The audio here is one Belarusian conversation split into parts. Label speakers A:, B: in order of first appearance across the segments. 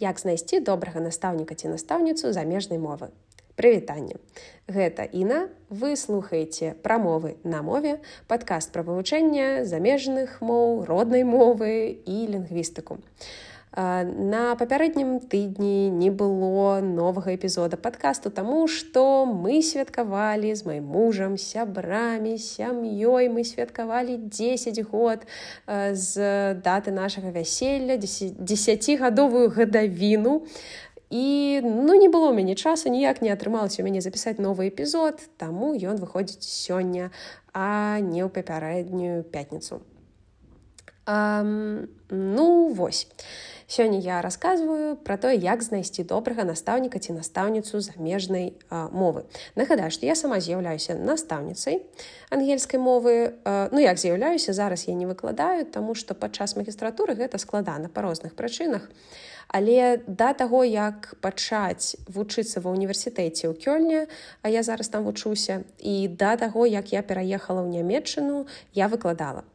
A: як знайсці добрага настаўніка ці настаўніцу замежнай мовы. Прывітанне. Гэта Іна, вы слухаеце прамовы на мове, падкаст пра вывучэнне замежных моў, роднай мовы і лінгвістыку. На папярэднім тыдні не было новага эпізода падкасту, таму што мы святкавалі з маім мужам, сябрамі, сям'ёй мы святкавалі 10 год з даты нашага вяселля, десятгадовую гадавіну. І ну не было ў мяне часу, ніяк не атрымалася у мяне запісаць новы эпізод, таму ён выходзіць сёння, а не ў папярэднюю пятніцу. Um, ну вось. Сёння я расказваю пра тое, як знайсці добрага настаўніка ці настаўніцу замежнай мовы. Нагадаю, што я сама з'яўляюся настаўніцай ангельскай мовы. А, ну як з'яўляюся, зараз я не выкладаю, таму што падчас магістратуры гэта складана па розных прычынах. Але да таго, як пачаць вучыцца ва ўніверсітэце ў кёльне, а я зараз там вучуся і да таго, як я пераехала ў нямметчыну, я выкладала.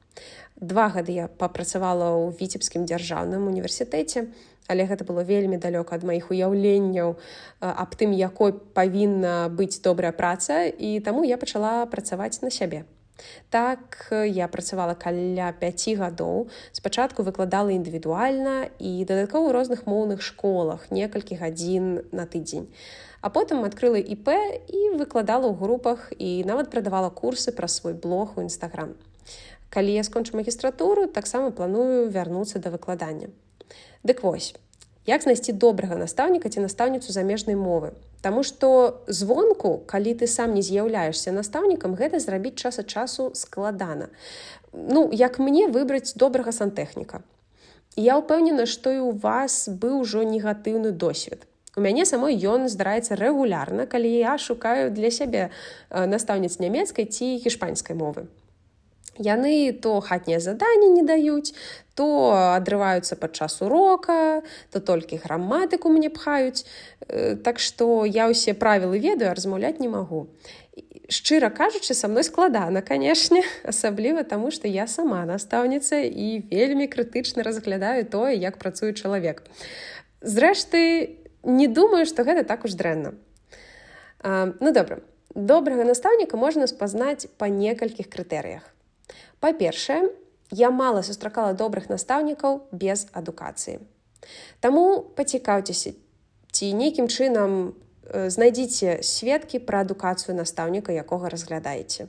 A: Два гады я папрацавала ў віцебскім дзяржаўным універсітэце, але гэта было вельмі далёка ад маіх уяўленняў аб тым, якой павінна быць добрая праца і таму я пачала працаваць на сябе. Так я працавала каля 5 гадоў. Спачатку выкладала індывідуальна і дадаткова ў розных моўных школах некалькі гадзін на тыдзень. А потым адкрыла іп і выкладала ў групах і нават прадавала курсы пра свой блог у нстаграм калі я скончу магістратуру таксама планую вярнуцца да выкладання дык вось як знайсці добрага настаўніка ці настаўніцу замежнай мовы? Таму што звонку калі ты сам не з'яўляешься настаўнікам гэта зрабіць час ад часу складана. Ну як мне выбраць добрага сантэхніка. Я ўпэўнена што і у вас быў ужо негатыўны досвед. У мяне самой ён здараецца рэгулярна калі я шукаю для сябе настаўніц нямецкай ці гішпанскай мовы Яны то хатнія заданні не даюць, то адрываюцца падчас урока, то толькі граматыку мне пхаюць. Э, так што я ўсе правілы ведаю, размаўляць не магу. Шчыра кажучы, са мной складана, канешне, асабліва таму, што я сама настаўніца і вельмі крытычна разглядаю тое, як працуе чалавек. Зрэшты, не думаю, што гэта так уж дрэнна. А, ну добра, добрага настаўніка можна спазнаць па некалькіх крытэрыях. Па-першае, я мала сустракала добрых настаўнікаў без адукацыі. Таму пацікаўцеся, ці нейкім чынам э, знайдзіце сведкі пра адукацыю настаўніка, якога разглядаеце.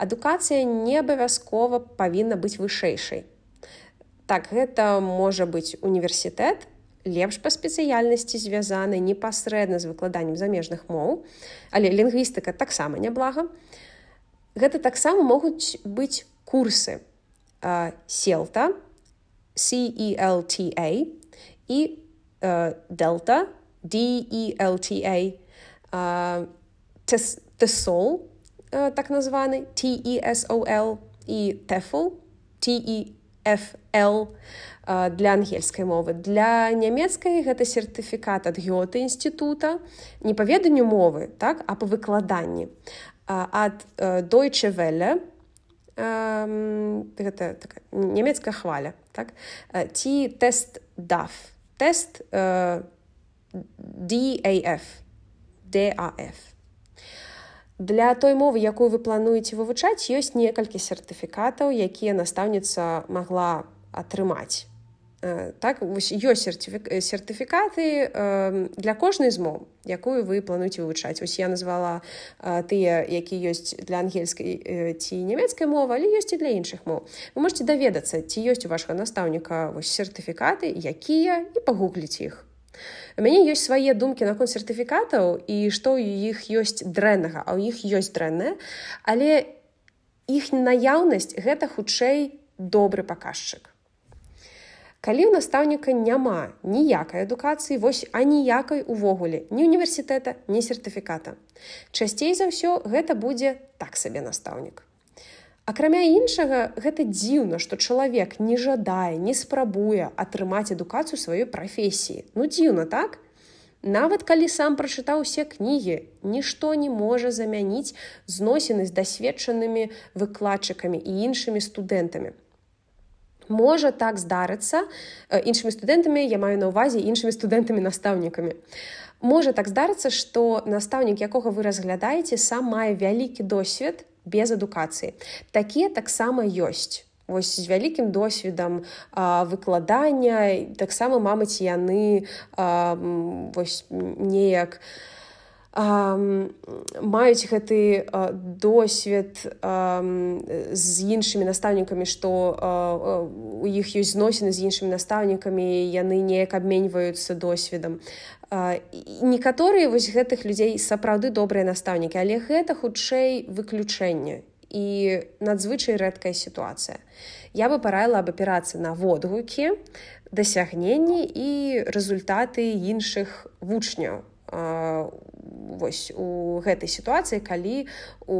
A: Адукацыя не абавязкова павінна быць вышэйшай. Так гэта можа быць універсітэт, лепш па спецыяльнасці звязаны непасрэдна з выкладаннем замежных моў, але лінгвістыка таксама няблага. Гэта таксама могуць быць курсы CELTA і uh, Delta DELTA TESOL так названы TESOL і TEFL TEFL для ангельскай мовы. Для нямецкай гэта сертыфікат ад гёты інстытута не па веданню мовы, так, а па выкладанні. Uh, ад uh, Deutsche Welle гэта так, нямецкая хваля так? ці тест DAF тест DAF DAF. Для той мовы, якую вы плануеце вывучаць, ёсць некалькі сертыфікатаў, якія настаўніца магла атрымаць. Э, так ёсць сертыфікаты э, для кожнай з моў якую вы плануеце вывучаць ось я назвала э, тыя які ёсць для ангельскай ці нямецкай мовы але ёсць і для іншых моў вы можете даведацца ці ёсць у вашага настаўніка вось сертыфікаты якія і пагугліць іх. У мяне ёсць свае думкі наконт сертыфікатаў і што у іх ёсць дрэннага а ў іх ёсць дрэннае але іх наяўнасць гэта хутчэй добры паказчык калі ў настаўніка няма ніякай адукацыі вось аніякай увогуле ні універсітэта ні сертыфіката. Часцей за ўсё гэта будзе так сабе настаўнік. Акрамя іншага гэта дзіўна што чалавек не жадае не спрабуе атрымаць адукацыю сваёй прафесіі. Ну дзіўна так? Нават калі сам прачытаў усе кнігі нішто не можа замяніць зносіны з дасведчанымі выкладчыкамі і іншымі студэнтамі можа так здарыцца іншымі студэнтамі я маю на ўвазе іншымі студэнтамі настаўнікамі можа так здарыцца што настаўнік якога вы разглядаеце сам мае вялікі досвед без адукацыі такія таксама ёсць Вось з вялікім досведам выкладання таксама мамыць яны а, неяк маюць гэты досвед з іншымі настаўнікамі што у іх ёсць зносіны з іншымі настаўнікамі яны неяк абменьваюцца досведам. Некаторыя вось гэтых людзей сапраўды добрыя настаўнікі але гэта хутчэй выключэнне і надзвычай рэдкая сітуацыя. Я бы параіла абапірацца на водгукі дасягненні і результаты іншых вучняў вось у гэтай сітуацыі калі у,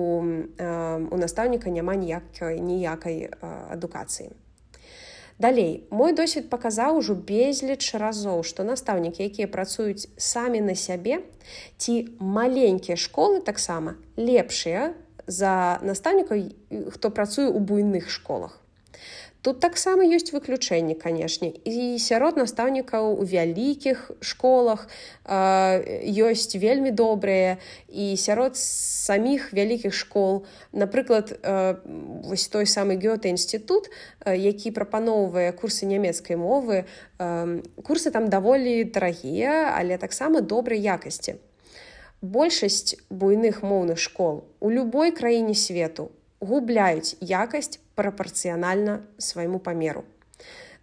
A: у настаўніка няма ніякай ніякай адукацыі. Далей. Мой досвед паказаў ужо безліч разоў што настаўнікі якія працуюць самі на сябе ці маленькія школы таксама лепшыя за настаўнікаў хто працуе ў буйных школах Тут таксама ёсць выключэнні, канешне. І сярод настаўнікаў у вялікіх школах э, ёсць вельмі добрыя і сярод саміх вялікіх школ. Напрыклад, э, вось той самы гёта інстытут, э, які прапаноўвае курсы нямецкай мовы. Э, курсы там даволі дарагія, але таксама добрай якасці. Большасць буйных моўных школ у любой краіне свету губляюць якасць прапарцыянальна свайму памеру.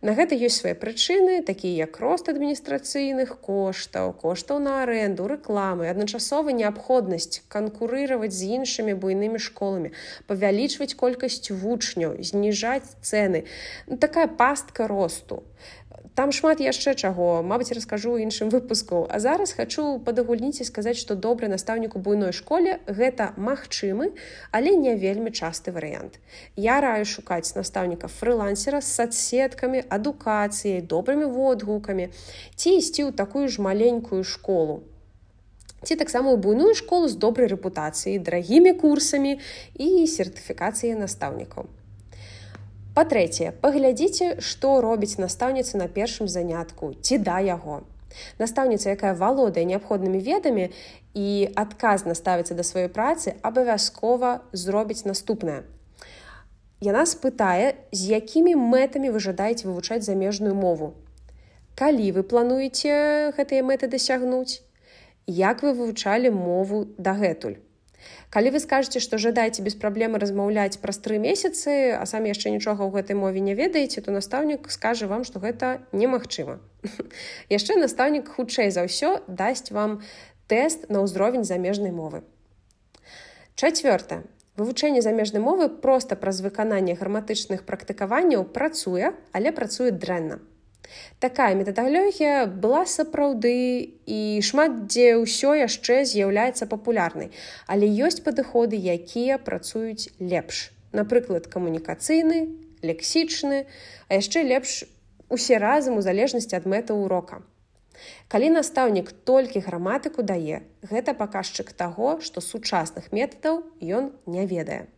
A: На гэта ёсць свае прычыны, такія як рост адміністрацыйных коштаў, коштаў на аренду, рэкламы, адначасова неабходнасць канкурыраваць з іншымі буйнымі школамі, павялічваць колькасць вучняў, зніжаць цэны. Ну, такая пастка росту там шмат яшчэ чаго мабыць раскажу іншым выпуску. А зараз хочу падагульніць і сказаць што добры настаўнік у буйной школе гэта магчымы але не вельмі часты варыянт. Я раю шукаць настаўніка фрылансера з садсеткамі адукацыяй добрымі водгукамі ці ісці ў такую ж маленькую школу. Ці таксама ў буйную школу з добрай рэпутацыяй дарагімі курсамі і сертыфікацыяй настаўнікаў Па-трэцяе, паглядзіце, што робіць настаўніца на першым занятку ці да яго. Настаўніца, якая валодае неабходнымі ведамі і адказна ставіцца да сваёй працы, абавязкова зробіць наступнае. Яна спытае, з якімі мэтамі вы жадаеце вывучаць замежную мову. Калі вы плануеце гэтыя мэты дасягнуць, як вы вывучалі мову дагэтуль калі вы скажете что жадаеце без праблемы размаўляць праз тры месяцы а самі яшчэ нічога ў гэтай мове не ведаеце то настаўнік скажа вам что гэта немагчыма. Яшчэ настаўнік хутчэй за ўсё дасць вам тест на ўзровень замежнай мовы. Чавёртае вывучэнне замежнай мовы проста праз выкананне граматычных практыкаванняў працуе але працуе дрэнна Такая метадалогія была сапраўды і шмат дзе ўсё яшчэ з'яўляецца папулярнай, але ёсць падыходы, якія працуюць лепш. Напрыклад, камунікацыйны, лексічны, а яшчэ лепш усе разам у залежнасці ад мэта ўрока. Калі настаўнік толькі граматыку дае, гэта паказчык таго, што сучасных метадаў ён не ведае.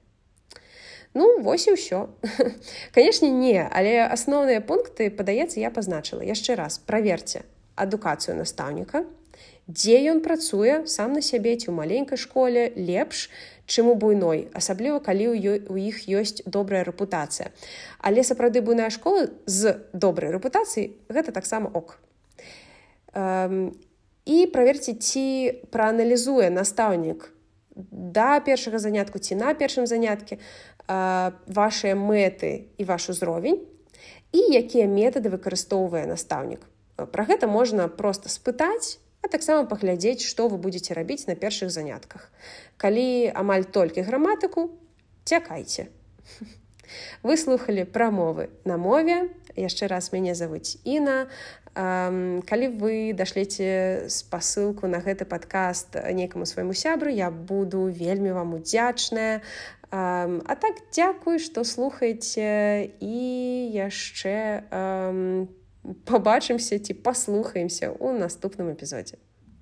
A: Ну вось і ўсё. Канешне, не, але асноўныя пункты, падаецца, я пазначыла яшчэ раз праверце адукацыю настаўніка, дзе ён працуе сам на сябе ці ў маленькай школе лепш, чым у буйной, асабліва калі у іх ёсць добрая рэпутацыя. Але сапраўды буйная школа з добрай рэпутацыяй гэта таксама ок. Эм, і праверце, ці прааналізуе настаўнік да першага занятку ці на першым заняткі вашыя мэты і ваш узровень і якія метады выкарыстоўвае настаўнік. Пра гэта можна проста спытаць, а таксама паглядзець, што вы будетеце рабіць на першых занятках. Калі амаль толькі граматыку, цякайце. Вы слухали прамовы на мове. Яшчэ раз мяне завуць Іна. Калі вы дашлеце спасылку на гэты падкаст некаму свайму сябру, я буду вельмі вам удзячная. А так дзякуй, што слухаеце і яшчэ пабачымся ці паслухаемся ў наступным эпізодзе.